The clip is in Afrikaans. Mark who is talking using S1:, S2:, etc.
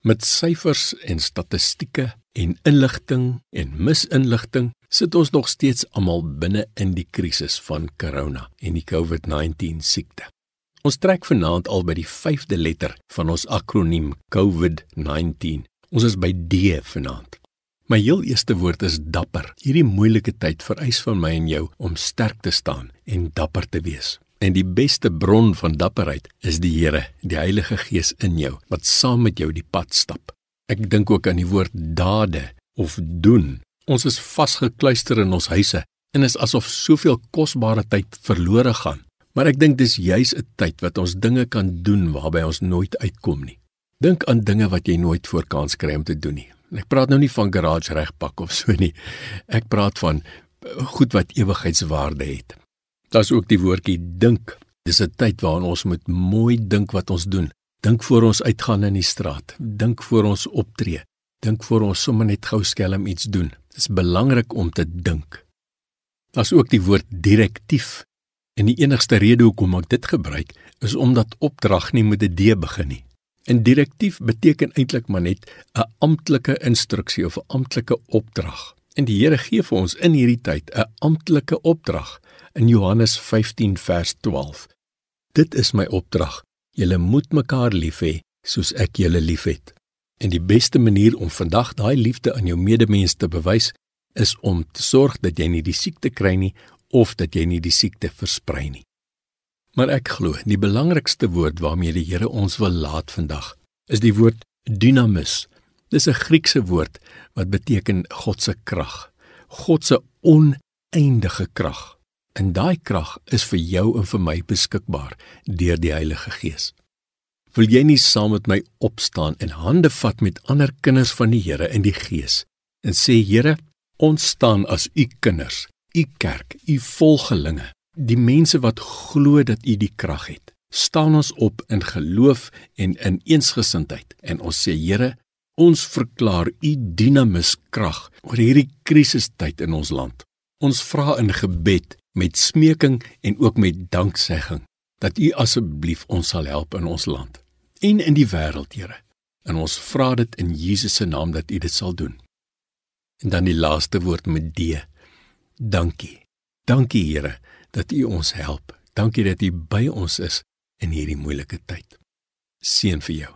S1: Met syfers en statistieke en inligting en misinligting sit ons nog steeds almal binne in die krisis van corona en die COVID-19 siekte. Ons trek vanaand al by die 5de letter van ons akroniem COVID-19. Ons is by D vanaand. My heel eerste woord is dapper. Hierdie moeilike tyd vereis van my en jou om sterk te staan en dapper te wees. En die beste bron van dapperheid is die Here, die Heilige Gees in jou wat saam met jou die pad stap. Ek dink ook aan die woord dade of doen. Ons is vasgekluister in ons huise en is asof soveel kosbare tyd verlore gaan. Maar ek dink dis juis 'n tyd wat ons dinge kan doen waarby ons nooit uitkom nie. Dink aan dinge wat jy nooit voor kans kry om te doen nie. Ek praat nou nie van garage regpak of so nie. Ek praat van goed wat ewigheidswaarde het. Daar's ook die woordjie dink. Dis 'n tyd waarin ons moet mooi dink wat ons doen. Dink voor ons uitgaan in die straat. Dink voor ons optree. Dink voor ons sommer net gou skelm iets doen. Dis belangrik om te dink. Daar's ook die woord direktief. En die enigste rede hoekom ek dit gebruik is omdat opdrag nie met 'n D begin nie. En direktief beteken eintlik maar net 'n amptelike instruksie of 'n amptelike opdrag. En die Here gee vir ons in hierdie tyd 'n amptelike opdrag in Johannes 15 vers 12. Dit is my opdrag. Julle moet mekaar lief hê soos ek julle liefhet. En die beste manier om vandag daai liefde aan jou medemens te bewys is om te sorg dat jy nie die siekte kry nie of dat jy nie die siekte versprei nie. Maar ek glo, die belangrikste woord waarmee die Here ons wil laat vandag, is die woord dynamis. Dis 'n Griekse woord wat beteken God se krag, God se oneindige krag. En daai krag is vir jou en vir my beskikbaar deur die Heilige Gees. Wil jy nie saam met my opstaan en hande vat met ander kinders van die Here in die Gees en sê Here, ons staan as u kinders u kerk, u volgelinge, die mense wat glo dat u die krag het. Staan ons op in geloof en in eensgesindheid en ons sê Here, ons verklaar u dinamis krag oor hierdie krisistyd in ons land. Ons vra in gebed met smeking en ook met danksegging dat u asseblief ons sal help in ons land en in die wêreld, Here. En ons vra dit in Jesus se naam dat u dit sal doen. En dan die laaste woord met D. Dankie. Dankie Here dat U ons help. Dankie dat U by ons is in hierdie moeilike tyd. Seën vir jou.